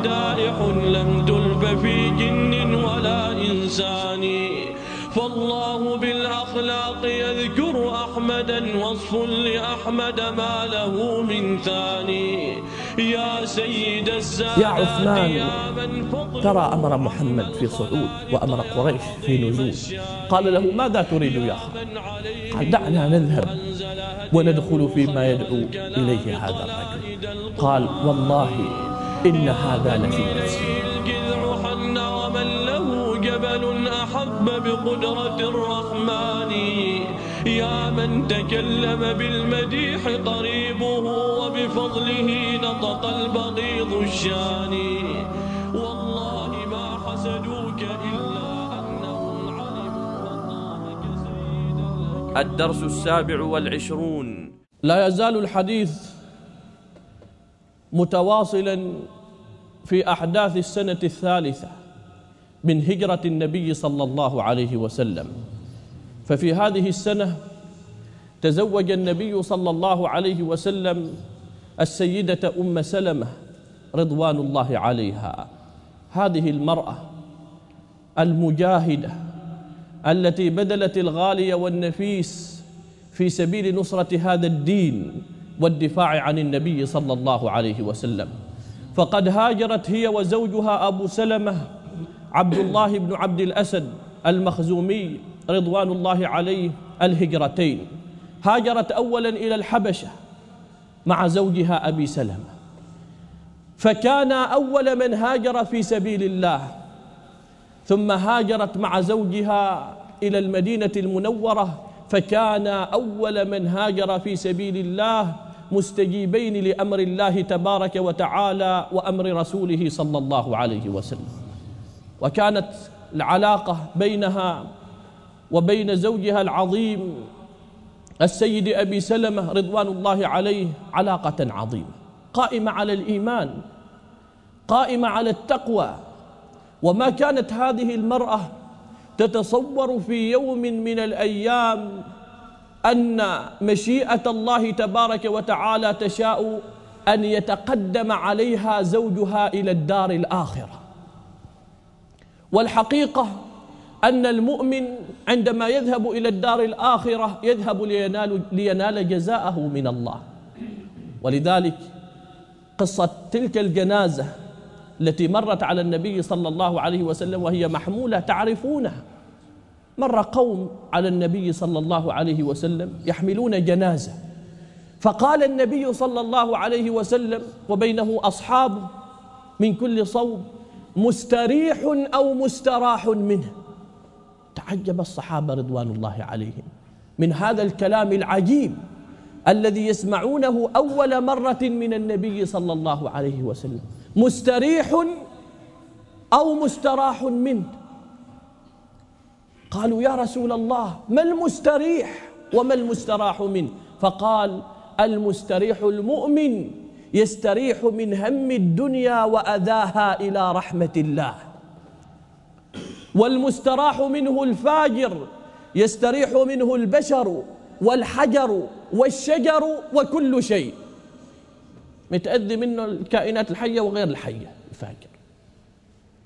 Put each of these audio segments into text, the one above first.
مدائح لم تلف في جن ولا إنسان. فالله بالأخلاق يذكر أحمدا وصف لأحمد ما له من ثاني. يا سيد السادات يا عثمان ترى أمر محمد في صعود وأمر قريش في نزول. قال له ماذا تريد يا خالد قال دعنا نذهب وندخل فيما يدعو إليه هذا الرجل. قال والله إن هذا لفي نفسي الجذع حن ومن له جبل أحب بقدرة الرحمن يا من تكلم بالمديح قريبه وبفضله نطق البغيض الشان والله ما حسدوك إلا أنهم علموا الله كسيدا الدرس السابع والعشرون. لا يزال الحديث متواصلا في أحداث السنة الثالثة من هجرة النبي صلى الله عليه وسلم. ففي هذه السنة تزوج النبي صلى الله عليه وسلم السيدة أم سلمة رضوان الله عليها. هذه المرأة المجاهدة التي بذلت الغالي والنفيس في سبيل نصرة هذا الدين والدفاع عن النبي صلى الله عليه وسلم. فقد هاجرت هي وزوجها أبو سلمة عبد الله بن عبد الأسد المخزومي رضوان الله عليه الهجرتين. هاجرت أولا إلى الحبشة مع زوجها أبي سلمة. فكان أول من هاجر في سبيل الله ثم هاجرت مع زوجها إلى المدينة المنورة فكان أول من هاجر في سبيل الله مستجيبين لأمر الله تبارك وتعالى وأمر رسوله صلى الله عليه وسلم. وكانت العلاقة بينها وبين زوجها العظيم السيد أبي سلمة رضوان الله عليه علاقة عظيمة قائمة على الإيمان قائمة على التقوى. وما كانت هذه المرأة تتصور في يوم من الأيام أن مشيئة الله تبارك وتعالى تشاء أن يتقدم عليها زوجها إلى الدار الآخرة. والحقيقة أن المؤمن عندما يذهب إلى الدار الآخرة يذهب لينال, لينال جزاءه من الله. ولذلك قصة تلك الجنازة التي مرت على النبي صلى الله عليه وسلم وهي محمولة تعرفونها. مر قوم على النبي صلى الله عليه وسلم يحملون جنازة. فقال النبي صلى الله عليه وسلم وبينه أصحابه من كل صوب مستريح أو مستراح منه. تعجب الصحابة رضوان الله عليهم. من هذا الكلام العجيب الذي يسمعونه أول مرة من النبي صلى الله عليه وسلم. مستريح أو مستراح منه. قالوا يا رسول الله ما المستريح وما المستراح منه? فقال المستريح المؤمن يستريح من هم الدنيا وأذاها إلى رحمة الله. والمستراح منه الفاجر يستريح منه البشر والحجر والشجر وكل شيء. متأذي منه الكائنات الحية وغير الحية الفاجر.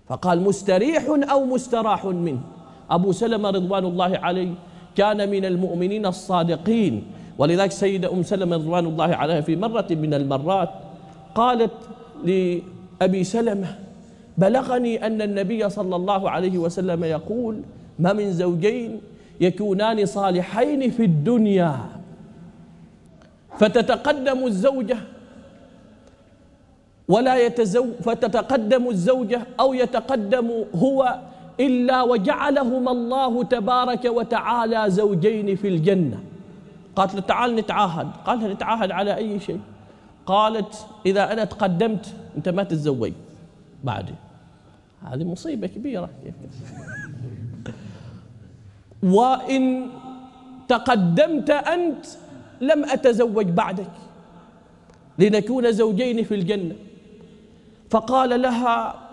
فقال مستريح أو مستراح منه؟ أبو سلمة رضوان الله عليه كان من المؤمنين الصادقين. ولذلك سيدة أم سلمة رضوان الله عليها في مرة من المرات قالت لأبي سلمة بلغني أن النبي صلى الله عليه وسلم يقول ما من زوجين يكونان صالحين في الدنيا فتتقدم الزوجة ولا يتزوج فتتقدم الزوجة أو يتقدم هو إلا وجعلهما الله تبارك وتعالى زوجين في الجنة. قالت له تعال نتعاهد. قال نتعاهد على أي شيء؟ قالت إذا أنا تقدمت أنت ما تتزوج بعدي هذه مصيبة كبيرة. وإن تقدمت أنت لم أتزوج بعدك. لنكون زوجين في الجنة. فقال لها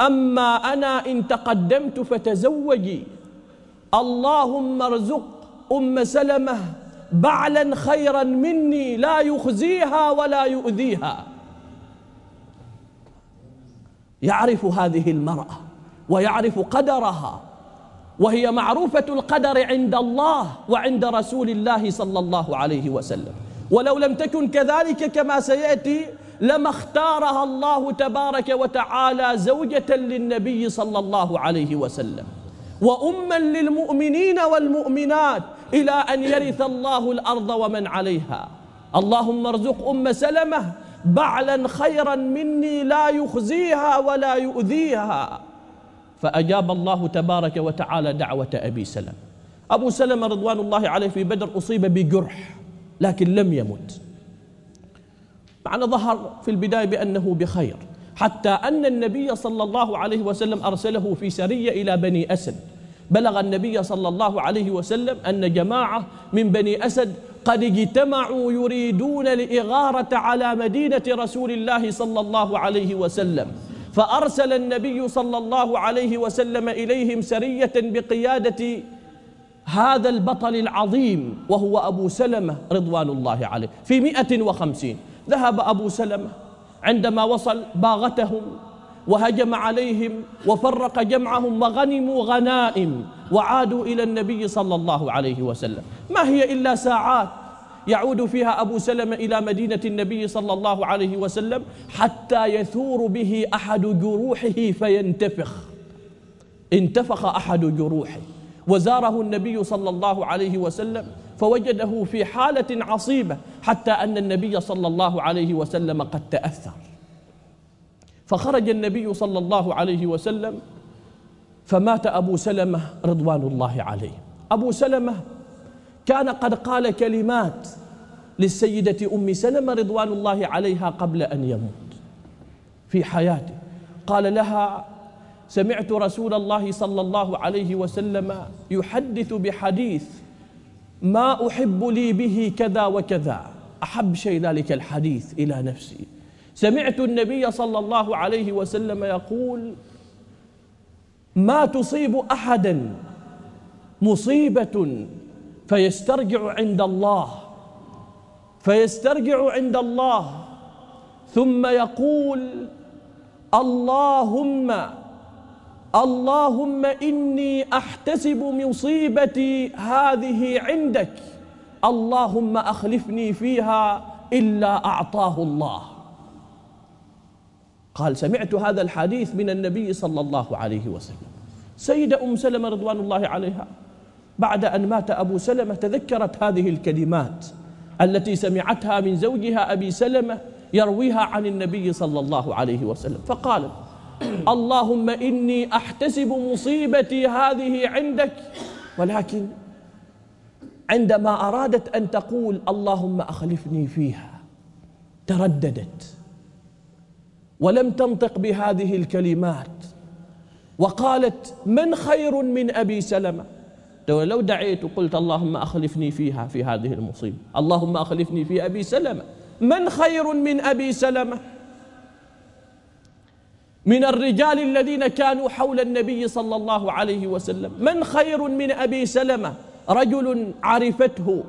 أما أنا إن تقدمت فتزوجي. اللهم ارزق أم سلمة بعلا خيرا مني لا يخزيها ولا يؤذيها. يعرف هذه المرأة ويعرف قدرها وهي معروفة القدر عند الله وعند رسول الله صلى الله عليه وسلم. ولو لم تكن كذلك كما سيأتي لما اختارها الله تبارك وتعالى زوجة للنبي صلى الله عليه وسلم. وأما للمؤمنين والمؤمنات إلى أن يرث الله الأرض ومن عليها. اللهم ارزق أم سلمة بعلا خيرا مني لا يخزيها ولا يؤذيها. فأجاب الله تبارك وتعالى دعوة أبي سلمة. أبو سلمة رضوان الله عليه في بدر أصيب بجرح لكن لم يمت. معنى ظهر في البداية بأنه بخير. حتى أن النبي صلى الله عليه وسلم أرسله في سرية إلى بني أسد. بلغ النبي صلى الله عليه وسلم أن جماعة من بني أسد قد اجتمعوا يريدون الإغارة على مدينة رسول الله صلى الله عليه وسلم. فأرسل النبي صلى الله عليه وسلم إليهم سرية بقيادة هذا البطل العظيم وهو أبو سلمة رضوان الله عليه في مئة وخمسين. ذهب أبو سلمة عندما وصل باغتهم وهجم عليهم وفرق جمعهم وغنموا غنائم وعادوا إلى النبي صلى الله عليه وسلم. ما هي إلا ساعات يعود فيها أبو سلمة إلى مدينة النبي صلى الله عليه وسلم حتى يثور به أحد جروحه فينتفخ. انتفخ أحد جروحه. وزاره النبي صلى الله عليه وسلم فوجده في حالة عصيبة حتى أن النبي صلى الله عليه وسلم قد تأثر. فخرج النبي صلى الله عليه وسلم فمات أبو سلمة رضوان الله عليه. أبو سلمة كان قد قال كلمات للسيدة أم سلمة رضوان الله عليها قبل أن يموت في حياته. قال لها سمعت رسول الله صلى الله عليه وسلم يحدث بحديث ما أحب لي به كذا وكذا. أحب شيء ذلك الحديث إلى نفسي. سمعت النبي صلى الله عليه وسلم يقول ما تصيب أحدا مصيبة فيسترجع عند الله فيسترجع عند الله ثم يقول اللهم اللهم إني أحتسب مصيبتي هذه عندك. اللهم أخلفني فيها إلا أعطاه الله. قال سمعت هذا الحديث من النبي صلى الله عليه وسلم. سيدة أم سلمة رضوان الله عليها بعد أن مات أبو سلمة تذكرت هذه الكلمات التي سمعتها من زوجها أبي سلمة يرويها عن النبي صلى الله عليه وسلم. فقالت اللهم إني أحتسب مصيبتي هذه عندك. ولكن عندما أرادت أن تقول اللهم أخلفني فيها ترددت ولم تنطق بهذه الكلمات وقالت من خير من أبي سلمة؟ لو دعيت وقلت اللهم أخلفني فيها في هذه المصيبة اللهم أخلفني في أبي سلمة من خير من أبي سلمة؟ من الرجال الذين كانوا حول النبي صلى الله عليه وسلم. من خير من أبي سلمة؟ رجل عرفته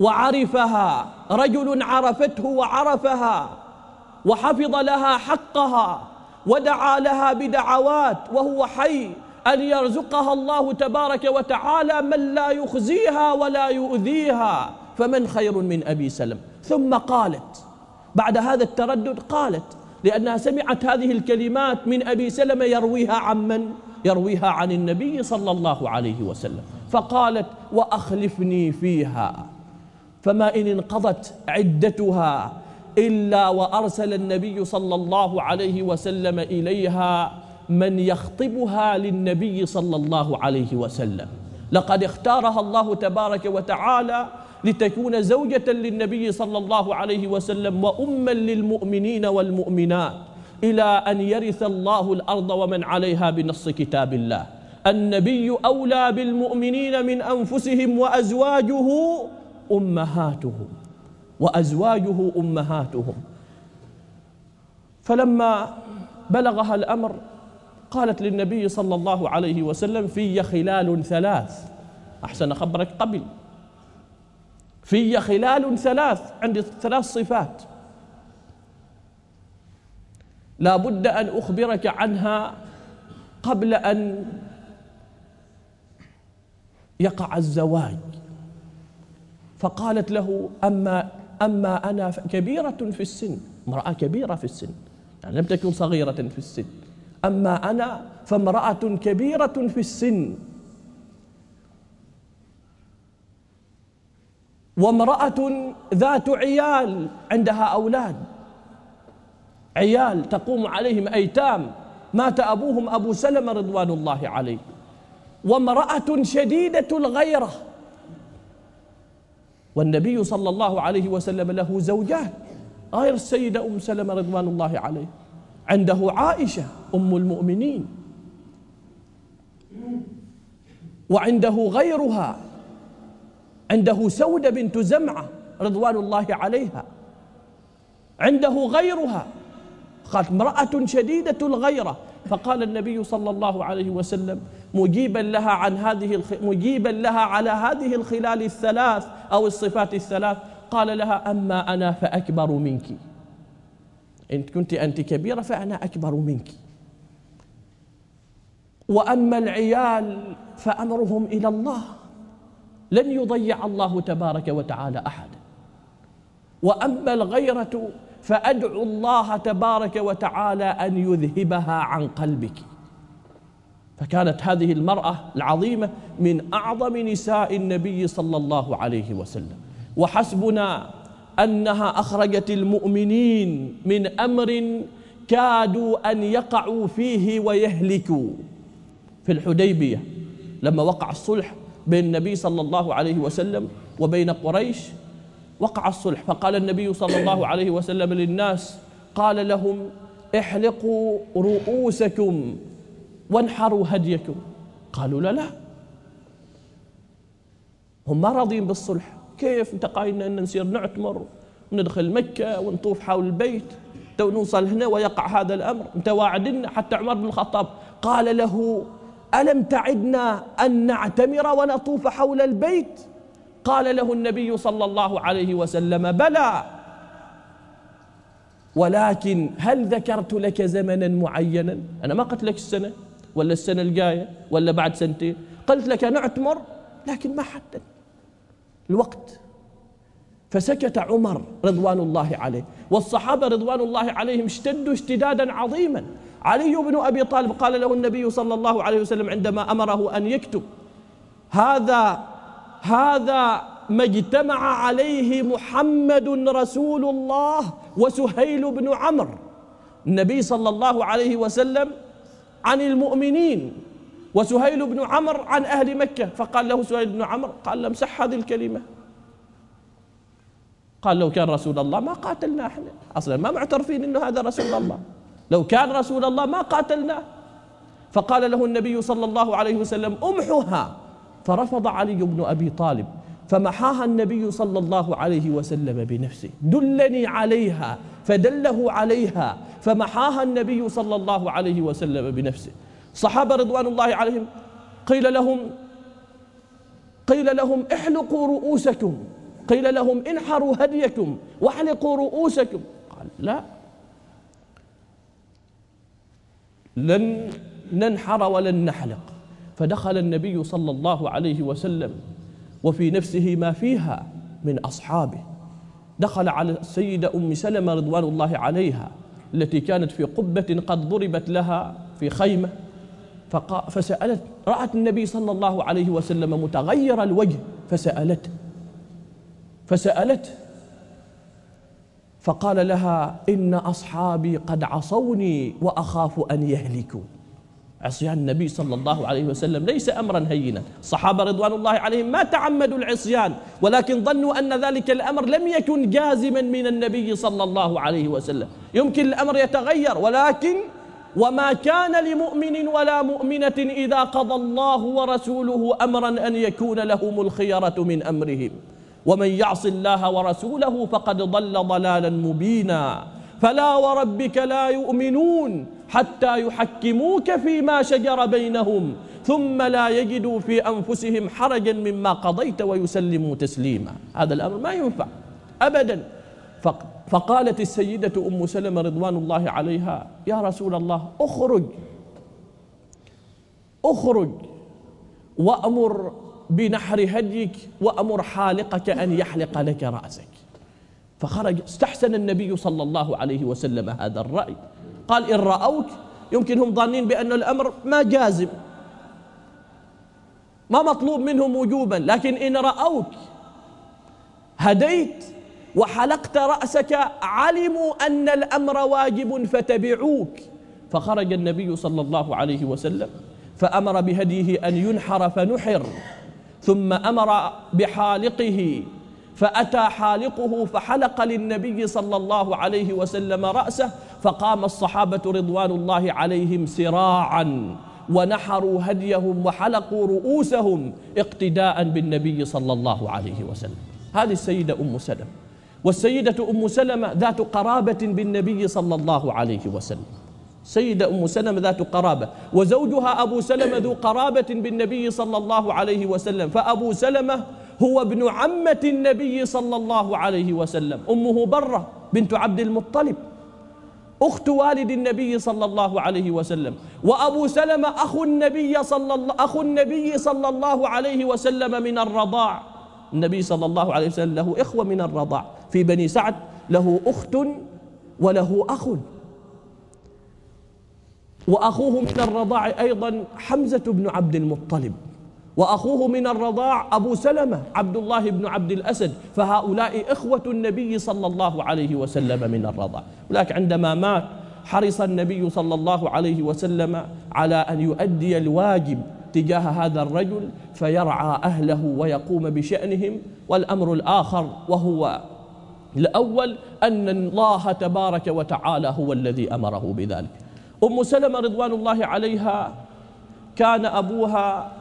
وعرفها. رجل عرفته وعرفها وحفظ لها حقها ودعا لها بدعوات وهو حي أن يرزقها الله تبارك وتعالى من لا يخزيها ولا يؤذيها. فمن خير من أبي سلم؟ ثم قالت بعد هذا التردد قالت لأنها سمعت هذه الكلمات من أبي سلمة يرويها عن من؟ يرويها عن النبي صلى الله عليه وسلم. فقالت وأخلفني فيها. فما إن انقضت عدتها إلا وأرسل النبي صلى الله عليه وسلم إليها من يخطبها للنبي صلى الله عليه وسلم. لقد اختارها الله تبارك وتعالى لتكون زوجة للنبي صلى الله عليه وسلم وأما للمؤمنين والمؤمنات إلى أن يرث الله الأرض ومن عليها بنص كتاب الله. النبي أولى بالمؤمنين من أنفسهم وأزواجه أمهاتهم وأزواجه أمهاتهم. فلما بلغها الأمر قالت للنبي صلى الله عليه وسلم في خلال ثلاث. أحسن خبرك قبل. في خلال ثلاث عندي ثلاث صفات. لا بد أن أخبرك عنها قبل أن يقع الزواج. فقالت له أما أما أنا كبيرة في السن امرأة كبيرة في السن يعني لم تكن صغيرة في السن. أما أنا فامرأة كبيرة في السن. وامرأة ذات عيال عندها أولاد. عيال تقوم عليهم أيتام. مات أبوهم أبو سلمة رضوان الله عليه. وامرأة شديدة الغيرة. والنبي صلى الله عليه وسلم له زوجات غير السيدة أم سلمة رضوان الله عليه. عنده عائشة أم المؤمنين. وعنده غيرها عنده سودة بنت زمعة رضوان الله عليها. عنده غيرها. قالت امرأة شديدة الغيرة. فقال النبي صلى الله عليه وسلم مجيبا لها عن هذه الخ... مجيبا لها على هذه الخلال الثلاث أو الصفات الثلاث. قال لها أما أنا فأكبر منك. إن كنت أنت كبيرة فأنا أكبر منك. وأما العيال فأمرهم إلى الله. لن يضيع الله تبارك وتعالى أحدا وأما الغيرة فأدعو الله تبارك وتعالى أن يذهبها عن قلبك. فكانت هذه المرأة العظيمة من أعظم نساء النبي صلى الله عليه وسلم. وحسبنا أنها أخرجت المؤمنين من أمر كادوا أن يقعوا فيه ويهلكوا. في الحديبية لما وقع الصلح بين النبي صلى الله عليه وسلم وبين قريش وقع الصلح. فقال النبي صلى الله عليه وسلم للناس قال لهم احلقوا رؤوسكم وانحروا هديكم. قالوا لا لا. هم ما راضين بالصلح. كيف؟ انت قايلنا إن نصير نعتمر وندخل مكة ونطوف حول البيت تو نوصل هنا ويقع هذا الأمر. انت واعدنا حتى عمر بن الخطاب. قال له ألم تعدنا أن نعتمر ونطوف حول البيت؟ قال له النبي صلى الله عليه وسلم بلى. ولكن هل ذكرت لك زمنا معينا؟ أنا ما قلت لك السنة ولا السنة الجاية ولا بعد سنتين. قلت لك نعتمر لكن ما حدد. الوقت. فسكت عمر رضوان الله عليه والصحابة رضوان الله عليهم اشتدوا اشتدادا عظيما. علي بن أبي طالب قال له النبي صلى الله عليه وسلم عندما أمره أن يكتب هذا هذا ما اجتمع عليه محمد رسول الله وسهيل بن عمرو النبي صلى الله عليه وسلم عن المؤمنين وسهيل بن عمرو عن أهل مكة. فقال له سهيل بن عمرو قال لمسح هذه الكلمة. قال لو كان رسول الله ما قاتلنا إحنا أصلا ما معترفين إنه هذا رسول الله. لو كان رسول الله ما قاتلناه. فقال له النبي صلى الله عليه وسلم أمحها. فرفض علي بن أبي طالب فمحاها النبي صلى الله عليه وسلم بنفسه. دلني عليها فدله عليها فمحاها النبي صلى الله عليه وسلم بنفسه. صحابة رضوان الله عليهم قيل لهم قيل لهم احلقوا رؤوسكم. قيل لهم انحروا هديكم واحلقوا رؤوسكم. قال لا. لن ننحر ولن نحلق. فدخل النبي صلى الله عليه وسلم وفي نفسه ما فيها من أصحابه. دخل على السيدة أم سلمة رضوان الله عليها التي كانت في قبة قد ضربت لها في خيمة. فسألت رأت النبي صلى الله عليه وسلم متغير الوجه فسألته فسألته فقال لها إن أصحابي قد عصوني وأخاف أن يهلكوا. عصيان النبي صلى الله عليه وسلم ليس أمرا هينا. الصحابة رضوان الله عليهم ما تعمدوا العصيان ولكن ظنوا أن ذلك الأمر لم يكن جازما من النبي صلى الله عليه وسلم. يمكن الأمر يتغير ولكن وما كان لمؤمن ولا مؤمنة إذا قضى الله ورسوله أمرا أن يكون لهم الخيرة من أمرهم. ومن يعص الله ورسوله فقد ضل ضلالا مبينا. فلا وربك لا يؤمنون حتى يحكموك فيما شجر بينهم ثم لا يجدوا في أنفسهم حرجا مما قضيت ويسلموا تسليما. هذا الأمر ما ينفع ابدا. فقالت السيدة أم سلمة رضوان الله عليها يا رسول الله أخرج أخرج وأمر بنحر هديك وأمر حالقك أن يحلق لك رأسك. فخرج استحسن النبي صلى الله عليه وسلم هذا الرأي. قال إن رأوك يمكن هم ظانين بأن الأمر ما جازم. ما مطلوب منهم وجوبا لكن إن رأوك هديت وحلقت رأسك علموا أن الأمر واجب فتبعوك. فخرج النبي صلى الله عليه وسلم فأمر بهديه أن ينحر فنحر. ثم أمر بحالقه فأتى حالقه فحلق للنبي صلى الله عليه وسلم رأسه فقام الصحابة رضوان الله عليهم سراعا ونحروا هديهم وحلقوا رؤوسهم اقتداء بالنبي صلى الله عليه وسلم. هذه السيدة أم سلمة. والسيدة أم سلمة ذات قرابة بالنبي صلى الله عليه وسلم. سيدة أم سلمة ذات قرابة وزوجها أبو سلمة ذو قرابة بالنبي صلى الله عليه وسلم فأبو سلمة هو ابن عمة النبي صلى الله عليه وسلم أمه برة بنت عبد المطلب أخت والد النبي صلى الله عليه وسلم وأبو سلمة أخو النبي صلى الله أخو النبي صلى الله عليه وسلم من الرضاع النبي صلى الله عليه وسلم له إخوة من الرضاع في بني سعد له أخت وله أخ. وأخوه من الرضاع أيضا حمزة بن عبد المطلب وأخوه من الرضاع أبو سلمة عبد الله بن عبد الأسد فهؤلاء إخوة النبي صلى الله عليه وسلم من الرضاع. ولكن عندما مات حرص النبي صلى الله عليه وسلم على أن يؤدي الواجب تجاه هذا الرجل فيرعى أهله ويقوم بشأنهم والأمر الآخر وهو الأول أن الله تبارك وتعالى هو الذي أمره بذلك. أم سلمة رضوان الله عليها كان أبوها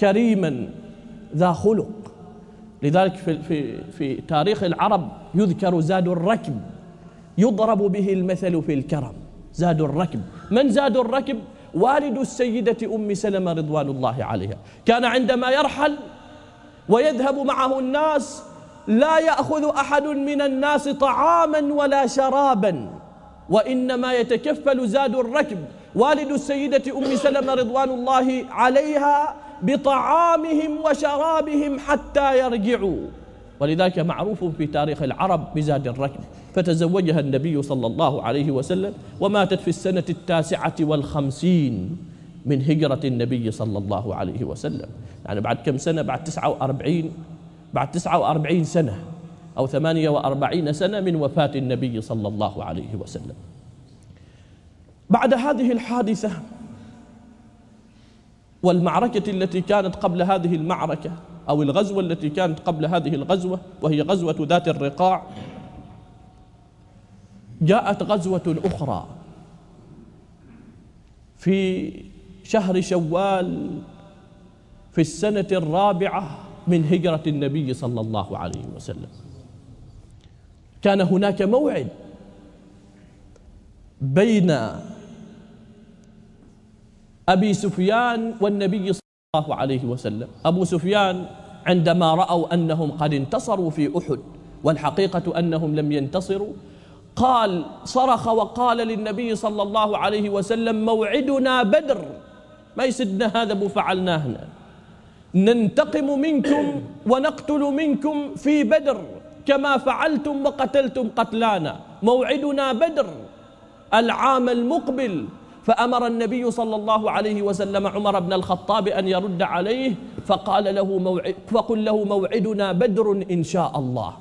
كريما ذا خلق. لذلك في, في, في تاريخ العرب يذكر زاد الركب يضرب به المثل في الكرم. زاد الركب. من زاد الركب؟ والد السيدة أم سلمة رضوان الله عليها. كان عندما يرحل ويذهب معه الناس لا يأخذ أحد من الناس طعاما ولا شرابا. وإنما يتكفل زاد الركب. والد السيدة أم سلمة رضوان الله عليها بطعامهم وشرابهم حتى يرجعوا. ولذلك معروف في تاريخ العرب بزاد الركب. فتزوجها النبي صلى الله عليه وسلم وماتت في السنة التاسعة والخمسين من هجرة النبي صلى الله عليه وسلم. يعني بعد كم سنة؟ بعد تسعة وأربعين بعد تسعة وأربعين سنة. أو ثمانية وأربعين سنة من وفاة النبي صلى الله عليه وسلم. بعد هذه الحادثة والمعركة التي كانت قبل هذه المعركة أو الغزوة التي كانت قبل هذه الغزوة وهي غزوة ذات الرقاع جاءت غزوة أخرى في شهر شوال في السنة الرابعة من هجرة النبي صلى الله عليه وسلم. كان هناك موعد بين أبي سفيان والنبي صلى الله عليه وسلم. أبو سفيان عندما رأوا أنهم قد انتصروا في أحد والحقيقة أنهم لم ينتصروا قال صرخ وقال للنبي صلى الله عليه وسلم موعدنا بدر. ما يسدنا هذا أبو فعلناه ننتقم منكم ونقتل منكم في بدر. كما فعلتم وقتلتم قتلانا. موعدنا بدر العام المقبل. فأمر النبي صلى الله عليه وسلم عمر بن الخطاب أن يرد عليه فقال له موعد فقل له موعدنا بدر إن شاء الله.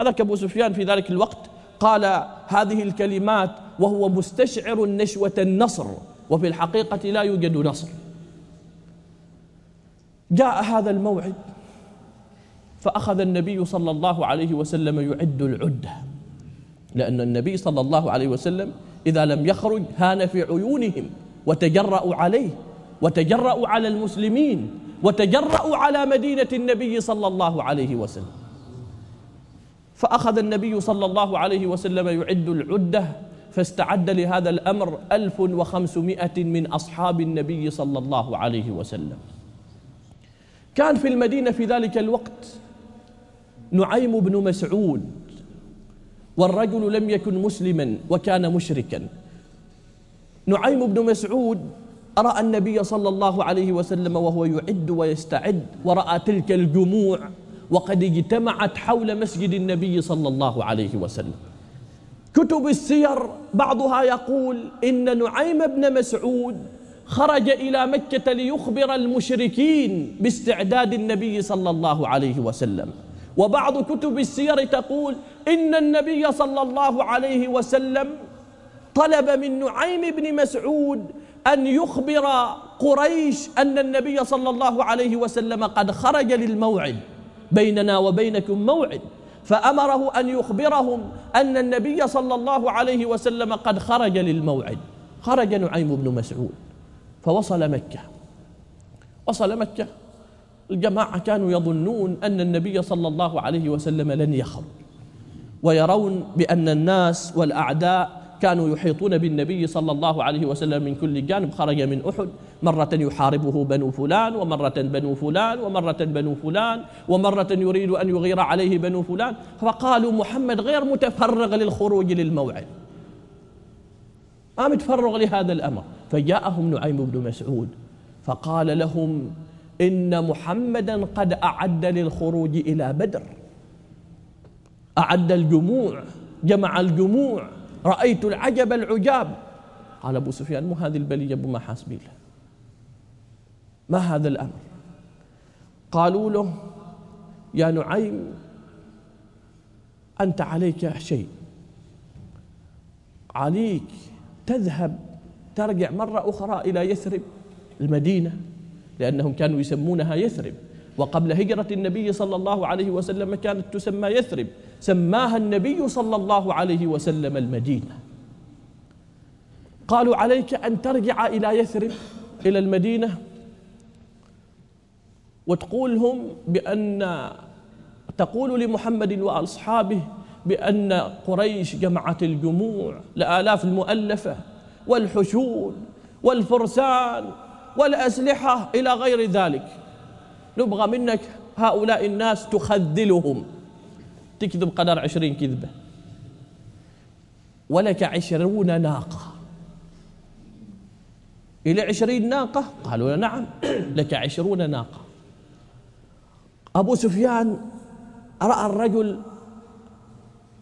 هذا أبو سفيان في ذلك الوقت قال هذه الكلمات وهو مستشعر نشوة النصر وفي الحقيقة لا يوجد نصر. جاء هذا الموعد فأخذ النبي صلى الله عليه وسلم يعد العدة. لأن النبي صلى الله عليه وسلم إذا لم يخرج هان في عيونهم وتجرأوا عليه وتجرأوا على المسلمين وتجرأوا على مدينة النبي صلى الله عليه وسلم. فأخذ النبي صلى الله عليه وسلم يعد العدة فاستعد لهذا الأمر ألف وخمسمائة من أصحاب النبي صلى الله عليه وسلم. كان في المدينة في ذلك الوقت نعيم بن مسعود والرجل لم يكن مسلما وكان مشركا. نعيم بن مسعود رأى النبي صلى الله عليه وسلم وهو يعد ويستعد ورأى تلك الجموع وقد اجتمعت حول مسجد النبي صلى الله عليه وسلم. كتب السير بعضها يقول إن نعيم بن مسعود خرج إلى مكة ليخبر المشركين باستعداد النبي صلى الله عليه وسلم. وبعض كتب السير تقول إن النبي صلى الله عليه وسلم طلب من نعيم بن مسعود أن يخبر قريش أن النبي صلى الله عليه وسلم قد خرج للموعد بيننا وبينكم موعد فأمره أن يخبرهم أن النبي صلى الله عليه وسلم قد خرج للموعد. خرج نعيم بن مسعود فوصل مكة. وصل مكة. الجماعة كانوا يظنون أن النبي صلى الله عليه وسلم لن يخرج ويرون بأن الناس والأعداء كانوا يحيطون بالنبي صلى الله عليه وسلم من كل جانب خرج من أحد مرة يحاربه بنو فلان ومرة بنو فلان ومرة بنو فلان ومرة يريد أن يغير عليه بنو فلان فقالوا محمد غير متفرغ للخروج للموعد. ما متفرغ لهذا الأمر. فجاءهم نعيم بن مسعود فقال لهم إن محمدا قد أعد للخروج إلى بدر. أعد الجموع جمع الجموع رأيت العجب العجاب. قال أبو سفيان مو هذه البلية بما حاسبين له ما هذا الأمر؟ قالوا له يا نعيم أنت عليك شيء. عليك تذهب ترجع مرة أخرى إلى يثرب المدينة. لأنهم كانوا يسمونها يثرب. وقبل هجرة النبي صلى الله عليه وسلم كانت تسمى يثرب. سماها النبي صلى الله عليه وسلم المدينة. قالوا عليك أن ترجع إلى يثرب إلى المدينة وتقولهم بأن تقول لمحمد وأصحابه بأن قريش جمعت الجموع لآلاف المؤلفة والحشود والفرسان والأسلحة إلى غير ذلك. نبغى منك هؤلاء الناس تخذلهم. تكذب قدر عشرين كذبة. ولك عشرون ناقة. إلى عشرين ناقة؟ قالوا نعم. لك عشرون ناقة. أبو سفيان رأى الرجل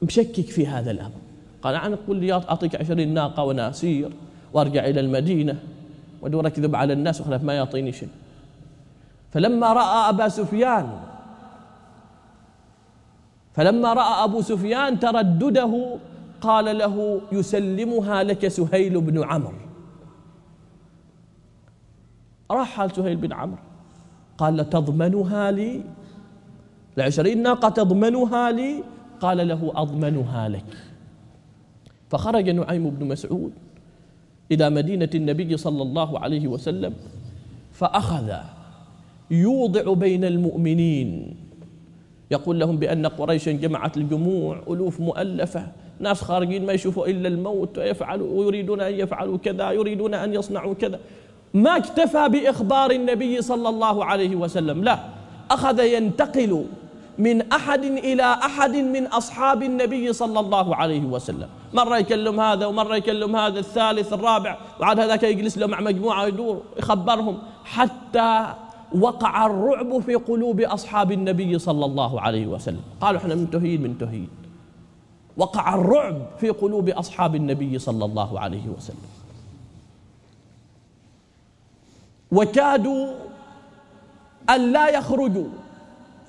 مشكك في هذا الأمر. قال أنا قل لي أعطيك عشرين ناقة وأنا أسير وأرجع إلى المدينة. ودور أكذب على الناس وخلاف ما يعطيني شيء. فلما رأى أبا سفيان فلما رأى أبو سفيان تردده قال له يسلمها لك سهيل بن عمرو. راح حال سهيل بن عمرو. قال تضمنها لي؟ العشرين ناقة تضمنها لي؟ قال له أضمنها لك. فخرج نعيم بن مسعود. إلى مدينة النبي صلى الله عليه وسلم فأخذ يوضع بين المؤمنين. يقول لهم بأن قريشا جمعت الجموع ألوف مؤلفة ناس خارجين ما يشوفوا إلا الموت ويفعلوا ويريدون أن يفعلوا كذا يريدون أن يصنعوا كذا. ما اكتفى بإخبار النبي صلى الله عليه وسلم لا أخذ ينتقل من أحد إلى أحد من أصحاب النبي صلى الله عليه وسلم. مرة يكلم هذا ومرة يكلم هذا الثالث الرابع. وعاد هذاك يجلس له مع مجموعة يدور يخبرهم. حتى وقع الرعب في قلوب أصحاب النبي صلى الله عليه وسلم. قالوا إحنا منتهين منتهين. وقع الرعب في قلوب أصحاب النبي صلى الله عليه وسلم. وكادوا أن لا يخرجوا.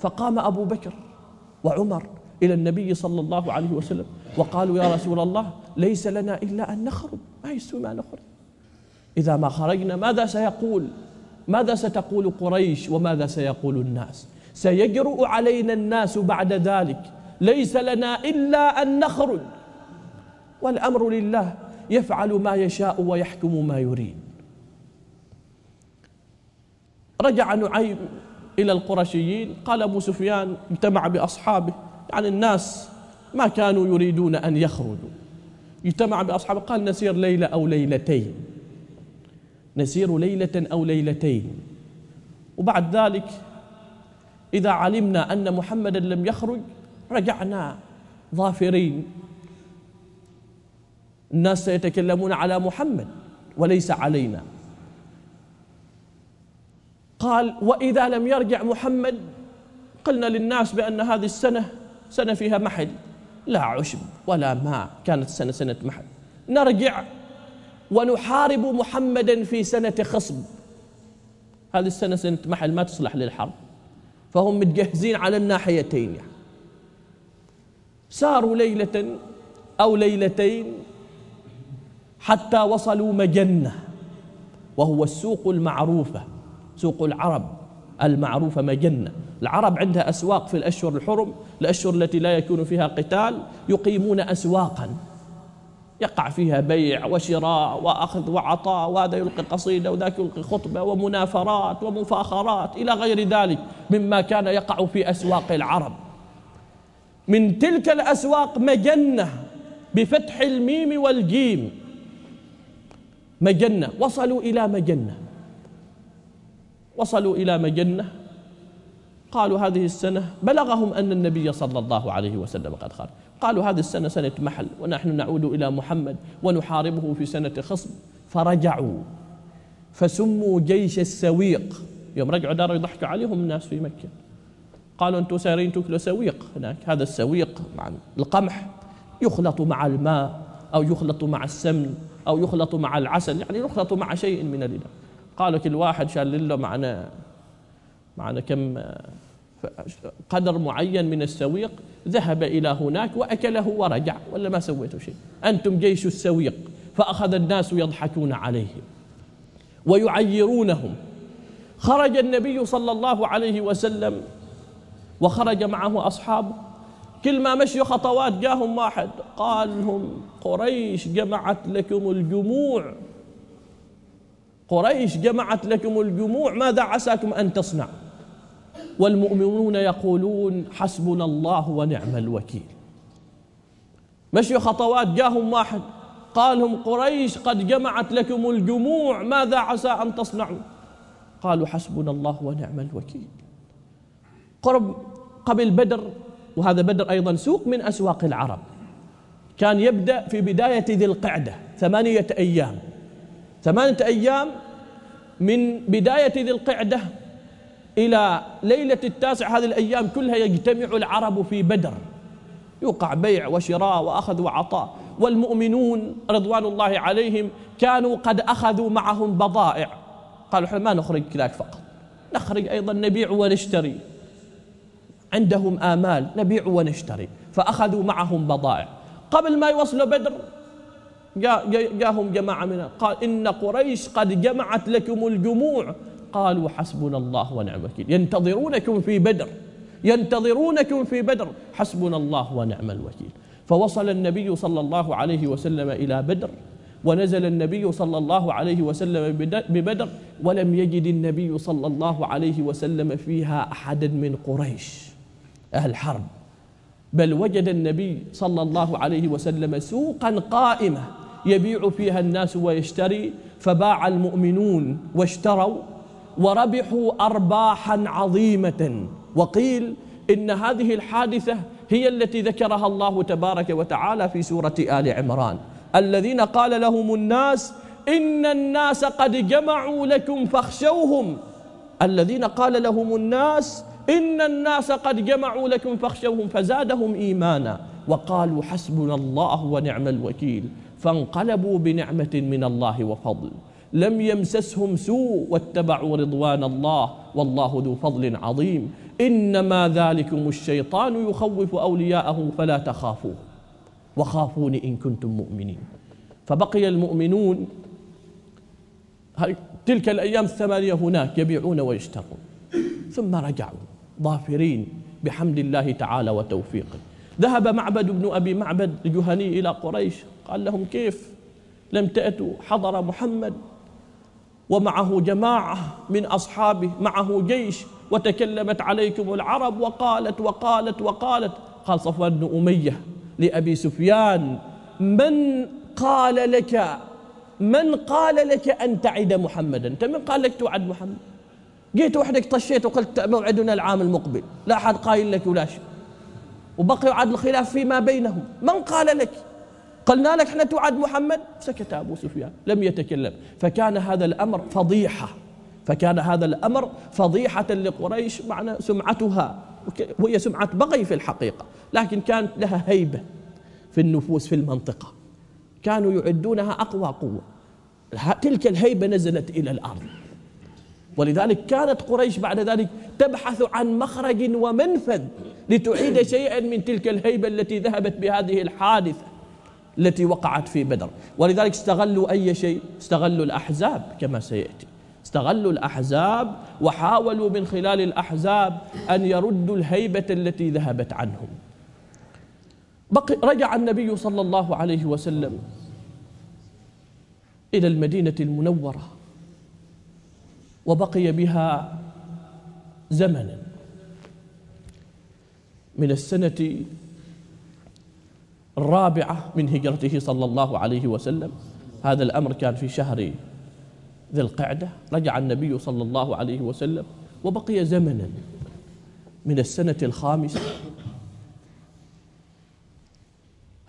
فقام أبو بكر وعمر إلى النبي صلى الله عليه وسلم وقالوا يا رسول الله ليس لنا إلا أن نخرج. ما يستوي ما نخرج. إذا ما خرجنا ماذا سيقول؟ ماذا ستقول قريش وماذا سيقول الناس؟ سيجرؤ علينا الناس بعد ذلك. ليس لنا إلا أن نخرج. والأمر لله يفعل ما يشاء ويحكم ما يريد. رجع نعيم إلى القرشيين. قال أبو سفيان اجتمع بأصحابه. يعني الناس ما كانوا يريدون أن يخرجوا. اجتمع بأصحابه. قال نسير ليلة أو ليلتين. نسير ليلة أو ليلتين. وبعد ذلك إذا علمنا أن محمدا لم يخرج رجعنا ظافرين. الناس سيتكلمون على محمد وليس علينا. قال وإذا لم يرجع محمد قلنا للناس بأن هذه السنة سنة فيها محل لا عشب ولا ماء كانت السنة سنة محل. نرجع ونحارب محمدا في سنة خصب. هذه السنة سنة محل ما تصلح للحرب. فهم متجهزين على الناحيتين. يعني ساروا ليلة أو ليلتين حتى وصلوا مجنة وهو السوق المعروفة. سوق العرب المعروفة مجنة. العرب عندها أسواق في الأشهر الحرم الأشهر التي لا يكون فيها قتال يقيمون أسواقا. يقع فيها بيع وشراء وأخذ وعطاء وهذا يلقي قصيدة وذاك يلقي خطبة ومنافرات ومفاخرات. إلى غير ذلك مما كان يقع في أسواق العرب. من تلك الأسواق مجنة بفتح الميم والجيم. مجنة. وصلوا إلى مجنة. وصلوا إلى مجنة قالوا هذه السنة بلغهم أن النبي صلى الله عليه وسلم قد خرج. قالوا هذه السنة سنة محل ونحن نعود إلى محمد ونحاربه في سنة خصم. فرجعوا فسموا جيش السويق. يوم رجعوا داروا يضحكوا عليهم الناس في مكة. قالوا أنتم سايرين تاكلوا سويق هناك. هذا السويق مع القمح يخلط مع الماء أو يخلط مع السمن أو يخلط مع العسل يعني يخلط مع شيء من الإله قالوا كل واحد شال له معنا معنا كم قدر معين من السويق ذهب إلى هناك وأكله ورجع ولا ما سويتوا شيء؟ أنتم جيش السويق فأخذ الناس يضحكون عليهم ويعيرونهم. خرج النبي صلى الله عليه وسلم وخرج معه أصحابه كل ما مشوا خطوات جاهم واحد قال لهم قريش جمعت لكم الجموع. قريش جمعت لكم الجموع ماذا عساكم أن تصنعوا؟ والمؤمنون يقولون حسبنا الله ونعم الوكيل. مشي خطوات جاهم واحد قالهم قريش قد جمعت لكم الجموع ماذا عسى أن تصنعوا؟ قالوا حسبنا الله ونعم الوكيل. قرب قبل بدر وهذا بدر أيضا سوق من أسواق العرب كان يبدأ في بداية ذي القعدة ثمانية أيام. ثمانية أيام من بداية ذي القعدة إلى ليلة التاسع هذه الأيام كلها يجتمع العرب في بدر. يوقع بيع وشراء وأخذ وعطاء. والمؤمنون رضوان الله عليهم كانوا قد أخذوا معهم بضائع. قالوا إحنا ما نخرج كذاك فقط نخرج أيضا نبيع ونشتري. عندهم آمال نبيع ونشتري فأخذوا معهم بضائع. قبل ما يوصلوا بدر جاء جاءهم جماعة من قال إن قريش قد جمعت لكم الجموع. قالوا حسبنا الله ونعم الوكيل. ينتظرونكم في بدر. ينتظرونكم في بدر. حسبنا الله ونعم الوكيل. فوصل النبي صلى الله عليه وسلم إلى بدر. ونزل النبي صلى الله عليه وسلم ببدر. ولم يجد النبي صلى الله عليه وسلم فيها أحدا من قريش. أهل حرب. بل وجد النبي صلى الله عليه وسلم سوقا قائمة يبيع فيها الناس ويشتري فباع المؤمنون واشتروا وربحوا أرباحا عظيمة. وقيل إن هذه الحادثة هي التي ذكرها الله تبارك وتعالى في سورة آل عمران. الذين قال لهم الناس إن الناس قد جمعوا لكم فاخشوهم. الذين قال لهم الناس إن الناس قد جمعوا لكم فاخشوهم فزادهم إيمانا وقالوا حسبنا الله ونعم الوكيل فانقلبوا بنعمة من الله وفضل. لم يمسسهم سوء واتبعوا رضوان الله والله ذو فضل عظيم. إنما ذلكم الشيطان يخوف أولياءه فلا تخافوه وخافون إن كنتم مؤمنين. فبقي المؤمنون تلك الأيام الثمانية هناك يبيعون ويشترون ثم رجعوا. ظافرين بحمد الله تعالى وتوفيقه. ذهب معبد بن أبي معبد الجهني إلى قريش. قال لهم كيف؟ لم تأتوا؟ حضر محمد ومعه جماعة من أصحابه معه جيش وتكلمت عليكم العرب وقالت وقالت وقالت. قال صفوان بن أمية لأبي سفيان من قال لك من قال لك أن تعد محمدا؟ أنت من قال لك توعد محمد. جيت وحدك طشيت وقلت موعدنا العام المقبل. لا أحد قايل لك ولا شيء. وبقي عاد الخلاف فيما بينهم. من قال لك؟ قلنا لك إحنا توعد محمد؟ سكت أبو سفيان. لم يتكلم. فكان هذا الأمر فضيحة. فكان هذا الأمر فضيحة لقريش معنى سمعتها. وهي سمعة بغي في الحقيقة. لكن كانت لها هيبة في النفوس في المنطقة. كانوا يعدونها أقوى قوة. تلك الهيبة نزلت إلى الأرض. ولذلك كانت قريش بعد ذلك تبحث عن مخرج ومنفذ لتعيد شيئا من تلك الهيبة التي ذهبت بهذه الحادثة التي وقعت في بدر. ولذلك استغلوا أي شيء؟ استغلوا الأحزاب كما سيأتي. استغلوا الأحزاب وحاولوا من خلال الأحزاب أن يردوا الهيبة التي ذهبت عنهم. بقي رجع النبي صلى الله عليه وسلم إلى المدينة المنورة. وبقي بها زمنا من السنة الرابعة من هجرته صلى الله عليه وسلم. هذا الأمر كان في شهر ذي القعدة. رجع النبي صلى الله عليه وسلم وبقي زمنا من السنة الخامسة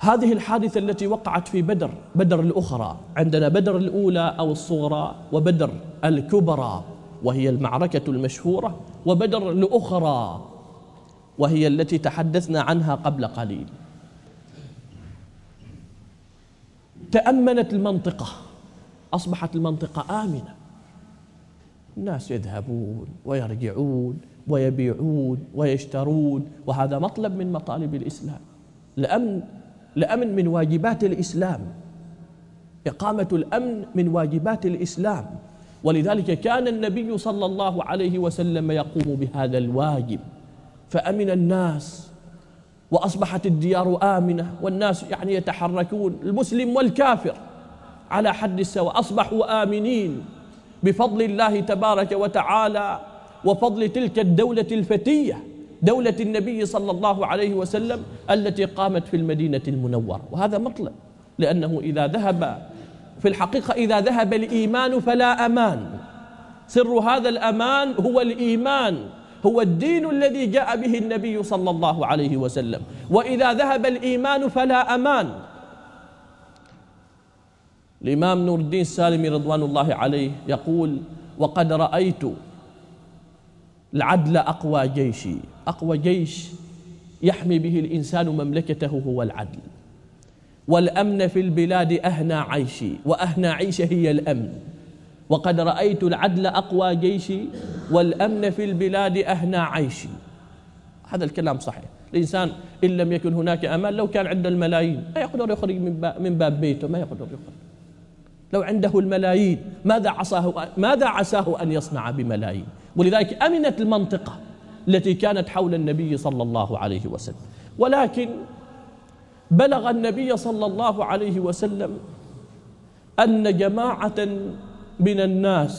هذه الحادثة التي وقعت في بدر بدر الأخرى. عندنا بدر الأولى أو الصغرى وبدر الكبرى وهي المعركة المشهورة وبدر الأخرى وهي التي تحدثنا عنها قبل قليل. تأمنت المنطقة أصبحت المنطقة آمنة. الناس يذهبون ويرجعون ويبيعون ويشترون وهذا مطلب من مطالب الإسلام. الأمن الأمن من واجبات الإسلام. إقامة الأمن من واجبات الإسلام. ولذلك كان النبي صلى الله عليه وسلم يقوم بهذا الواجب. فأمن الناس وأصبحت الديار آمنة والناس يعني يتحركون المسلم والكافر على حد السواء. أصبحوا آمنين بفضل الله تبارك وتعالى وفضل تلك الدولة الفتية. دولة النبي صلى الله عليه وسلم التي قامت في المدينة المنورة. وهذا مطلب لأنه إذا ذهب في الحقيقة إذا ذهب الإيمان فلا أمان. سر هذا الأمان هو الإيمان هو الدين الذي جاء به النبي صلى الله عليه وسلم. وإذا ذهب الإيمان فلا أمان. الإمام نور الدين السالمي رضوان الله عليه يقول وقد رأيت العدل أقوى جيشي. أقوى جيش يحمي به الإنسان مملكته هو العدل. والأمن في البلاد أهنى عيشي وأهنى عيش هي الأمن. وقد رأيت العدل أقوى جيشي والأمن في البلاد أهنى عيشي. هذا الكلام صحيح. الإنسان إن لم يكن هناك أمان لو كان عنده الملايين ما يقدر يخرج من باب بيته ما يقدر يخرج. لو عنده الملايين ماذا عصاه ماذا عساه أن يصنع بملايين؟ ولذلك أمنت المنطقة. التي كانت حول النبي صلى الله عليه وسلم. ولكن بلغ النبي صلى الله عليه وسلم أن جماعة من الناس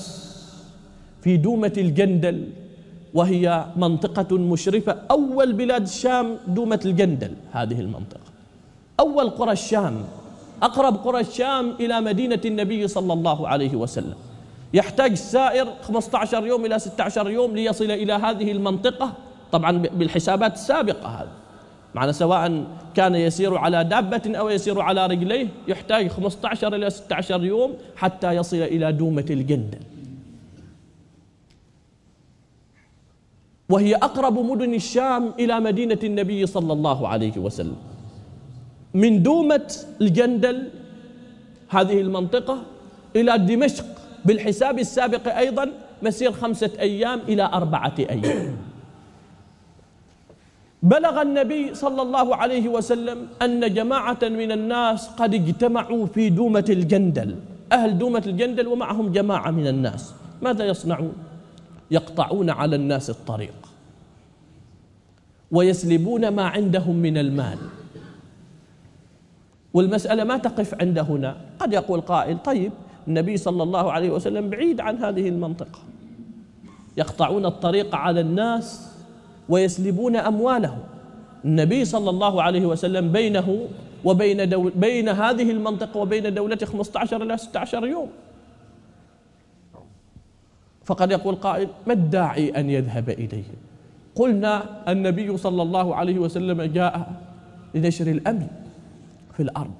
في دومة الجندل وهي منطقة مشرفة أول بلاد الشام دومة الجندل هذه المنطقة. أول قرى الشام أقرب قرى الشام إلى مدينة النبي صلى الله عليه وسلم. يحتاج السائر 15 يوم إلى 16 يوم ليصل إلى هذه المنطقة طبعا بالحسابات السابقة هذا معنى سواء كان يسير على دابة أو يسير على رجليه يحتاج 15 إلى 16 يوم حتى يصل إلى دومة الجندل وهي أقرب مدن الشام إلى مدينة النبي صلى الله عليه وسلم. من دومة الجندل هذه المنطقة إلى دمشق بالحساب السابق أيضا مسير خمسة أيام إلى أربعة أيام. بلغ النبي صلى الله عليه وسلم أن جماعة من الناس قد اجتمعوا في دومة الجندل. أهل دومة الجندل ومعهم جماعة من الناس. ماذا يصنعون؟ يقطعون على الناس الطريق. ويسلبون ما عندهم من المال. والمسألة ما تقف عند هنا. قد يقول قائل طيب النبي صلى الله عليه وسلم بعيد عن هذه المنطقة. يقطعون الطريق على الناس ويسلبون أموالهم. النبي صلى الله عليه وسلم بينه وبين دول بين هذه المنطقة وبين دولته 15 إلى 16 يوم. فقد يقول قائل ما الداعي أن يذهب إليهم قلنا النبي صلى الله عليه وسلم جاء لنشر الأمن في الأرض.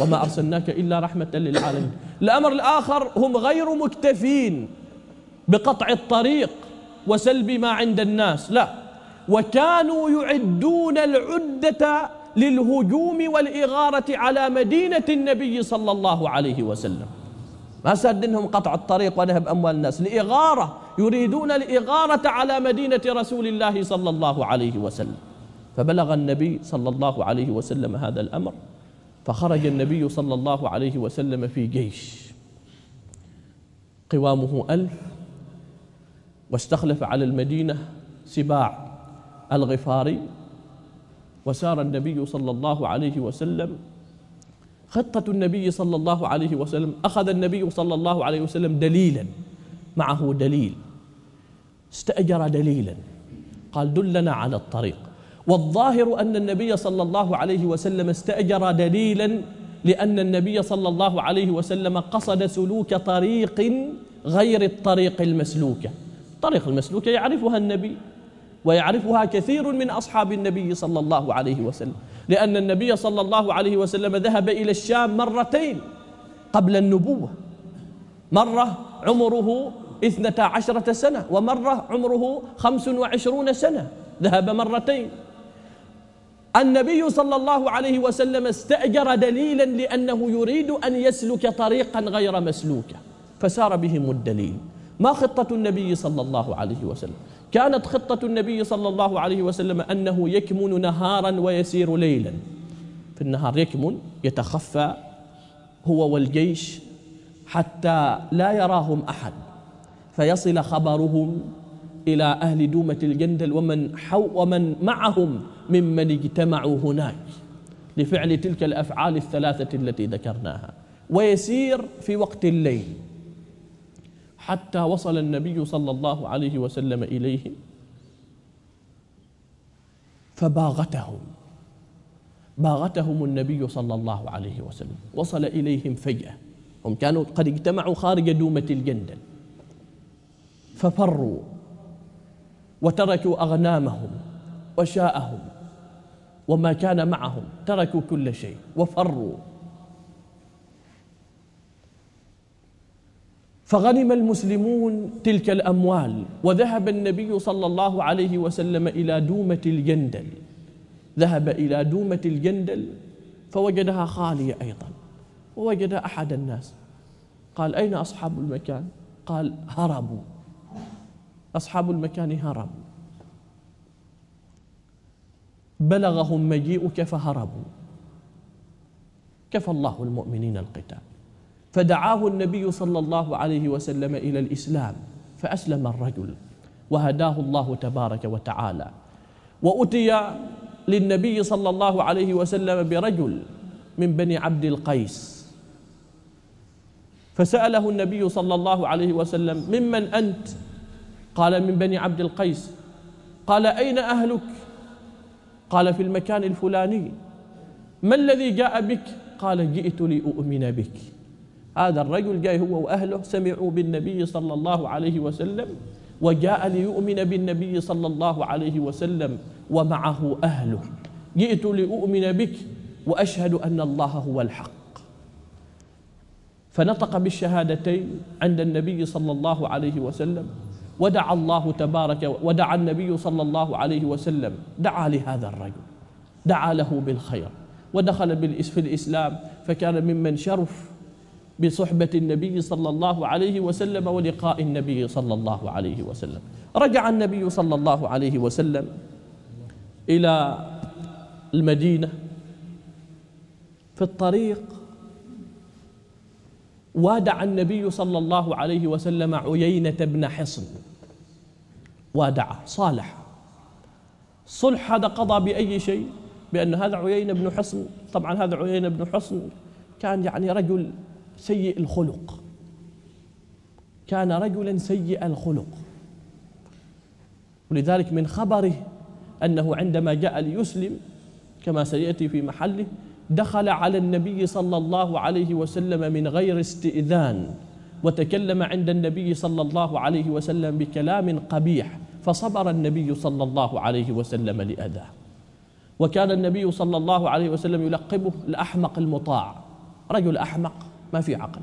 وما أرسلناك إلا رحمة للعالمين. الأمر الآخر هم غير مكتفين بقطع الطريق وسلب ما عند الناس. لا. وكانوا يعدون العدة للهجوم والإغارة على مدينة النبي صلى الله عليه وسلم. ما سادنهم قطع الطريق ونهب أموال الناس. لإغارة يريدون الإغارة على مدينة رسول الله صلى الله عليه وسلم. فبلغ النبي صلى الله عليه وسلم هذا الأمر. فخرج النبي صلى الله عليه وسلم في جيش. قوامه ألف واستخلف على المدينة سباع الغفاري. وسار النبي صلى الله عليه وسلم خطة النبي صلى الله عليه وسلم أخذ النبي صلى الله عليه وسلم دليلا معه دليل استأجر دليلا قال دلنا على الطريق. والظاهر أن النبي صلى الله عليه وسلم استأجر دليلا لأن النبي صلى الله عليه وسلم قصد سلوك طريق غير الطريق المسلوكة الطريق المسلوكة يعرفها النبي ويعرفها كثير من أصحاب النبي صلى الله عليه وسلم. لأن النبي صلى الله عليه وسلم ذهب إلى الشام مرتين قبل النبوة. مرة عمره اثنتا عشرة سنة ومرة عمره خمس وعشرون سنة. ذهب مرتين. النبي صلى الله عليه وسلم استأجر دليلا لأنه يريد أن يسلك طريقا غير مسلوكة فسار بهم الدليل. ما خطة النبي صلى الله عليه وسلم؟ كانت خطة النبي صلى الله عليه وسلم أنه يكمن نهارا ويسير ليلا. في النهار يكمن يتخفى هو والجيش حتى لا يراهم أحد فيصل خبرهم إلى أهل دومة الجندل ومن, حو ومن معهم ممن اجتمعوا هناك لفعل تلك الأفعال الثلاثة التي ذكرناها. ويسير في وقت الليل. حتى وصل النبي صلى الله عليه وسلم إليهم فباغتهم. باغتهم النبي صلى الله عليه وسلم. وصل إليهم فجأة. هم كانوا قد اجتمعوا خارج دومة الجندل. ففروا. وتركوا أغنامهم وشاءهم وما كان معهم تركوا كل شيء وفروا. فغنم المسلمون تلك الأموال وذهب النبي صلى الله عليه وسلم إلى دومة الجندل. ذهب إلى دومة الجندل فوجدها خالية أيضا ووجد أحد الناس. قال أين أصحاب المكان؟ قال هربوا. أصحاب المكان هربوا بلغهم مجيئك فهربوا كفى الله المؤمنين القتال. فدعاه النبي صلى الله عليه وسلم إلى الإسلام فأسلم الرجل وهداه الله تبارك وتعالى. وأتي للنبي صلى الله عليه وسلم برجل من بني عبد القيس. فسأله النبي صلى الله عليه وسلم ممن أنت؟ قال من بني عبد القيس قال أين أهلك؟ قال في المكان الفلاني. ما الذي جاء بك؟ قال جئت لأؤمن بك. هذا الرجل جاي هو وأهله سمعوا بالنبي صلى الله عليه وسلم وجاء ليؤمن بالنبي صلى الله عليه وسلم ومعه أهله. جئت لأؤمن بك وأشهد أن الله هو الحق. فنطق بالشهادتين عند النبي صلى الله عليه وسلم. ودعا الله تبارك ودعا النبي صلى الله عليه وسلم. دعا لهذا الرجل. دعا له بالخير. ودخل في الإسلام فكان ممن شرف بصحبة النبي صلى الله عليه وسلم ولقاء النبي صلى الله عليه وسلم. رجع النبي صلى الله عليه وسلم إلى المدينة في الطريق. وادع النبي صلى الله عليه وسلم عيينة بن حصن. وادع صالح. صلح هذا قضى بأي شيء؟ بأن هذا عيينة بن حصن. طبعا هذا عيينة بن حصن كان يعني رجل سيء الخلق. كان رجلا سيء الخلق. ولذلك من خبره أنه عندما جاء ليسلم كما سيأتي في محله دخل على النبي صلى الله عليه وسلم من غير استئذان وتكلم عند النبي صلى الله عليه وسلم بكلام قبيح. فصبر النبي صلى الله عليه وسلم لأذاه. وكان النبي صلى الله عليه وسلم يلقبه الأحمق المطاع. رجل أحمق ما في عقل.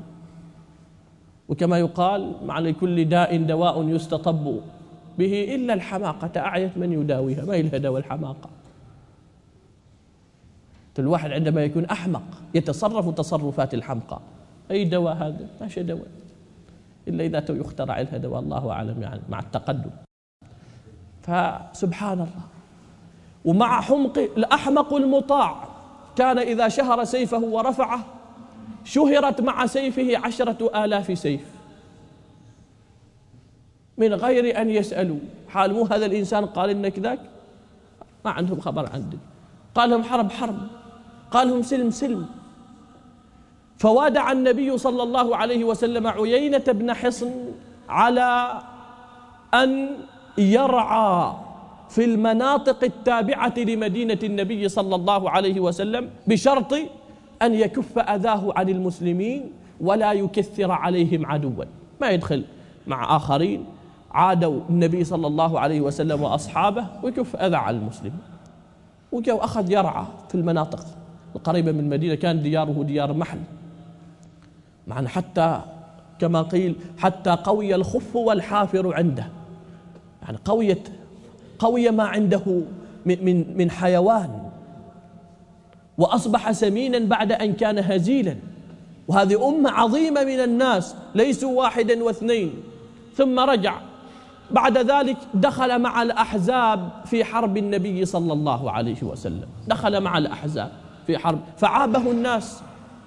وكما يقال مع لكل داء دواء يستطب به إلا الحماقة أعيت من يداويها ما الهدى والحماقة؟ الواحد عندما يكون أحمق يتصرف تصرفات الحمقى. أي دواء هذا؟ ما شيء دواء. إلا إذا يخترع لها دواء الله أعلم يعني مع التقدم. فسبحان الله. ومع حمق الأحمق المطاع كان إذا شهر سيفه ورفعه شهرت مع سيفه عشرة آلاف سيف. من غير أن يسألوا. حال مو هذا الإنسان قال إنك ذاك؟ ما عندهم خبر عندك قال لهم حرب حرب. قال لهم سلم سلم. فوادع النبي صلى الله عليه وسلم عيينة بن حصن على أن يرعى في المناطق التابعة لمدينة النبي صلى الله عليه وسلم بشرط أن يكف أذاه عن المسلمين ولا يكثر عليهم عدوا. ما يدخل مع آخرين عادوا النبي صلى الله عليه وسلم وأصحابه ويكف أذى على المسلمين. وجاء أخذ يرعى في المناطق القريبة من المدينة كان دياره ديار محل. معنى حتى كما قيل حتى قوي الخف والحافر عنده. يعني قوية قوي ما عنده من من من حيوان. وأصبح سمينا بعد أن كان هزيلا. وهذه أمة عظيمة من الناس ليسوا واحدا واثنين. ثم رجع. بعد ذلك دخل مع الأحزاب في حرب النبي صلى الله عليه وسلم. دخل مع الأحزاب في حرب. فعابه الناس.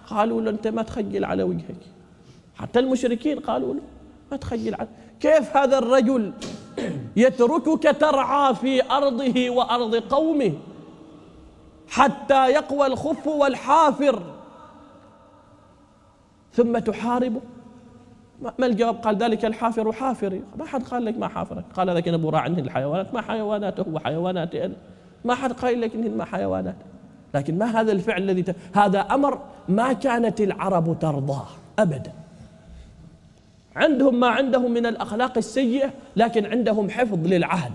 قالوا له أنت ما تخجل على وجهك. حتى المشركين قالوا له ما تخجل على كيف هذا الرجل يتركك ترعى في أرضه وأرض قومه حتى يقوى الخف والحافر. ثم تحاربه ما الجواب؟ قال ذلك الحافر حافري ما حد قال لك ما حافرك. قال لك أنا براع عنه الحيوانات. ما حيواناته هو حيواناتي أنا ما حد قال لك إنهن ما حيوانات. لكن ما هذا الفعل الذي ت... هذا أمر ما كانت العرب ترضاه ابدا. عندهم ما عندهم من الأخلاق السيئة لكن عندهم حفظ للعهد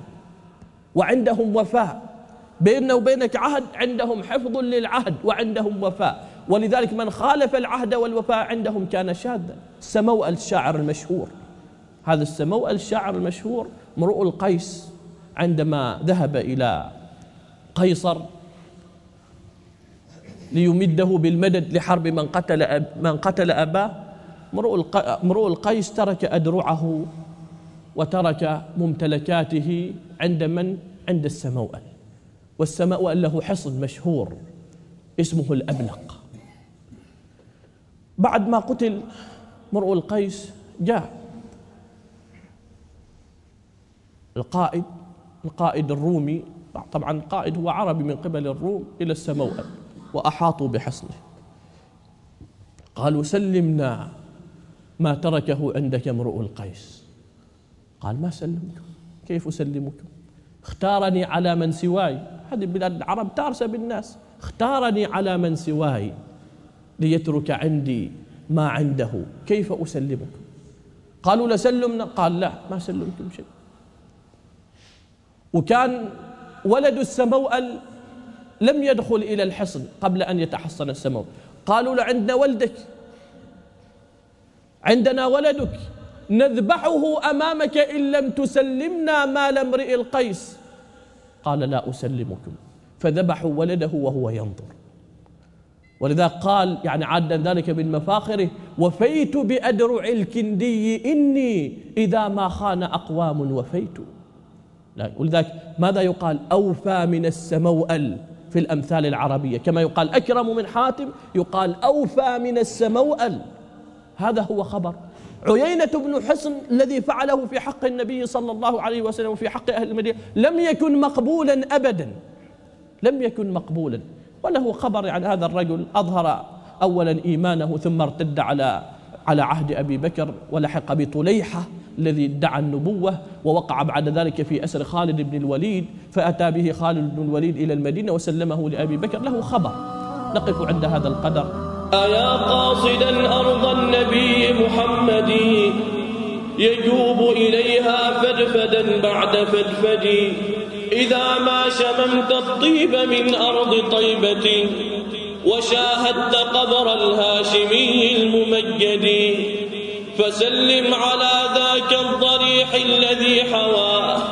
وعندهم وفاء. بيننا وبينك عهد عندهم حفظ للعهد وعندهم وفاء. ولذلك من خالف العهد والوفاء عندهم كان شاذا. سمو الشاعر المشهور. هذا السمو الشاعر المشهور مرؤ القيس عندما ذهب إلى قيصر ليمده بالمدد لحرب من قتل من قتل أباه. مرؤ القيس ترك أدرعه وترك ممتلكاته عند من؟ عند السموأل والسماء له حصن مشهور اسمه الأبلق بعد ما قتل مرء القيس جاء القائد القائد الرومي طبعا القائد هو عربي من قبل الروم إلى السموأل وأحاطوا بحصنه. قالوا سلمنا ما تركه عندك امرؤ القيس. قال ما سلمكم كيف أسلمكم اختارني على من سواي. هذه بلاد العرب تارسة بالناس. اختارني على من سواي ليترك عندي ما عنده. كيف أسلمكم قالوا لسلمنا. قال لا ما سلمكم شيء وكان ولد السموأل لم يدخل إلى الحصن قبل أن يتحصن السموأل قالوا له عندنا ولدك. عندنا ولدك. نذبحه أمامك إن لم تسلمنا مال امرئ القيس. قال لا أسلمكم. فذبحوا ولده وهو ينظر. ولذا قال يعني عاد ذلك من مفاخره وفيت بأدرع الكندي إني إذا ما خان أقوام وفيت. ولذلك ماذا يقال؟ أوفى من السموأل في الأمثال العربية. كما يقال أكرم من حاتم يقال أوفى من السموأل. هذا هو خبر. عيينة بن حصن الذي فعله في حق النبي صلى الله عليه وسلم وفي حق أهل المدينة لم يكن مقبولا أبدا. لم يكن مقبولا. وله خبر عن هذا الرجل أظهر أولا إيمانه ثم ارتد على على عهد أبي بكر ولحق بطليحة الذي ادعى النبوة ووقع بعد ذلك في أسر خالد بن الوليد فأتى به خالد بن الوليد إلى المدينة وسلمه لأبي بكر. له خبر. نقف عند هذا القدر. أيا قاصدا أرض النبي محمد يجوب إليها فدفدا بعد فدفد. إذا ما شممت الطيب من أرض طيبة وشاهدت قبر الهاشمي الممجد. فسلم على ذاك الضريح الذي حواه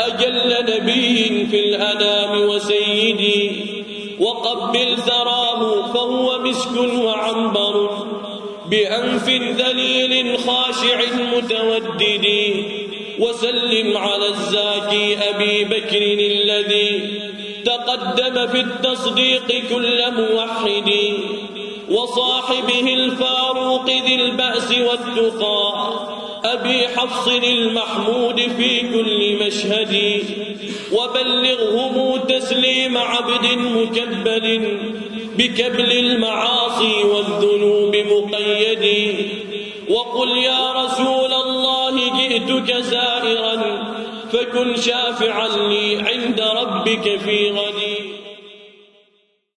أجل نبي في الأنام وسيدي. وقبل ثراه فهو مسك وعنبر بأنف ذليل خاشع متودد. وسلم على الزاكي أبي بكر الذي تقدم في التصديق كل موحد. وصاحبه الفاروق ذي البأس والتقى أبي حفص المحمود في كل مشهد وبلغهم تسليم عبد مكبل بكبل المعاصي والذنوب مقيد وقل يا رسول الله جئتك زائرا فكن شافعا لي عند ربك في غد.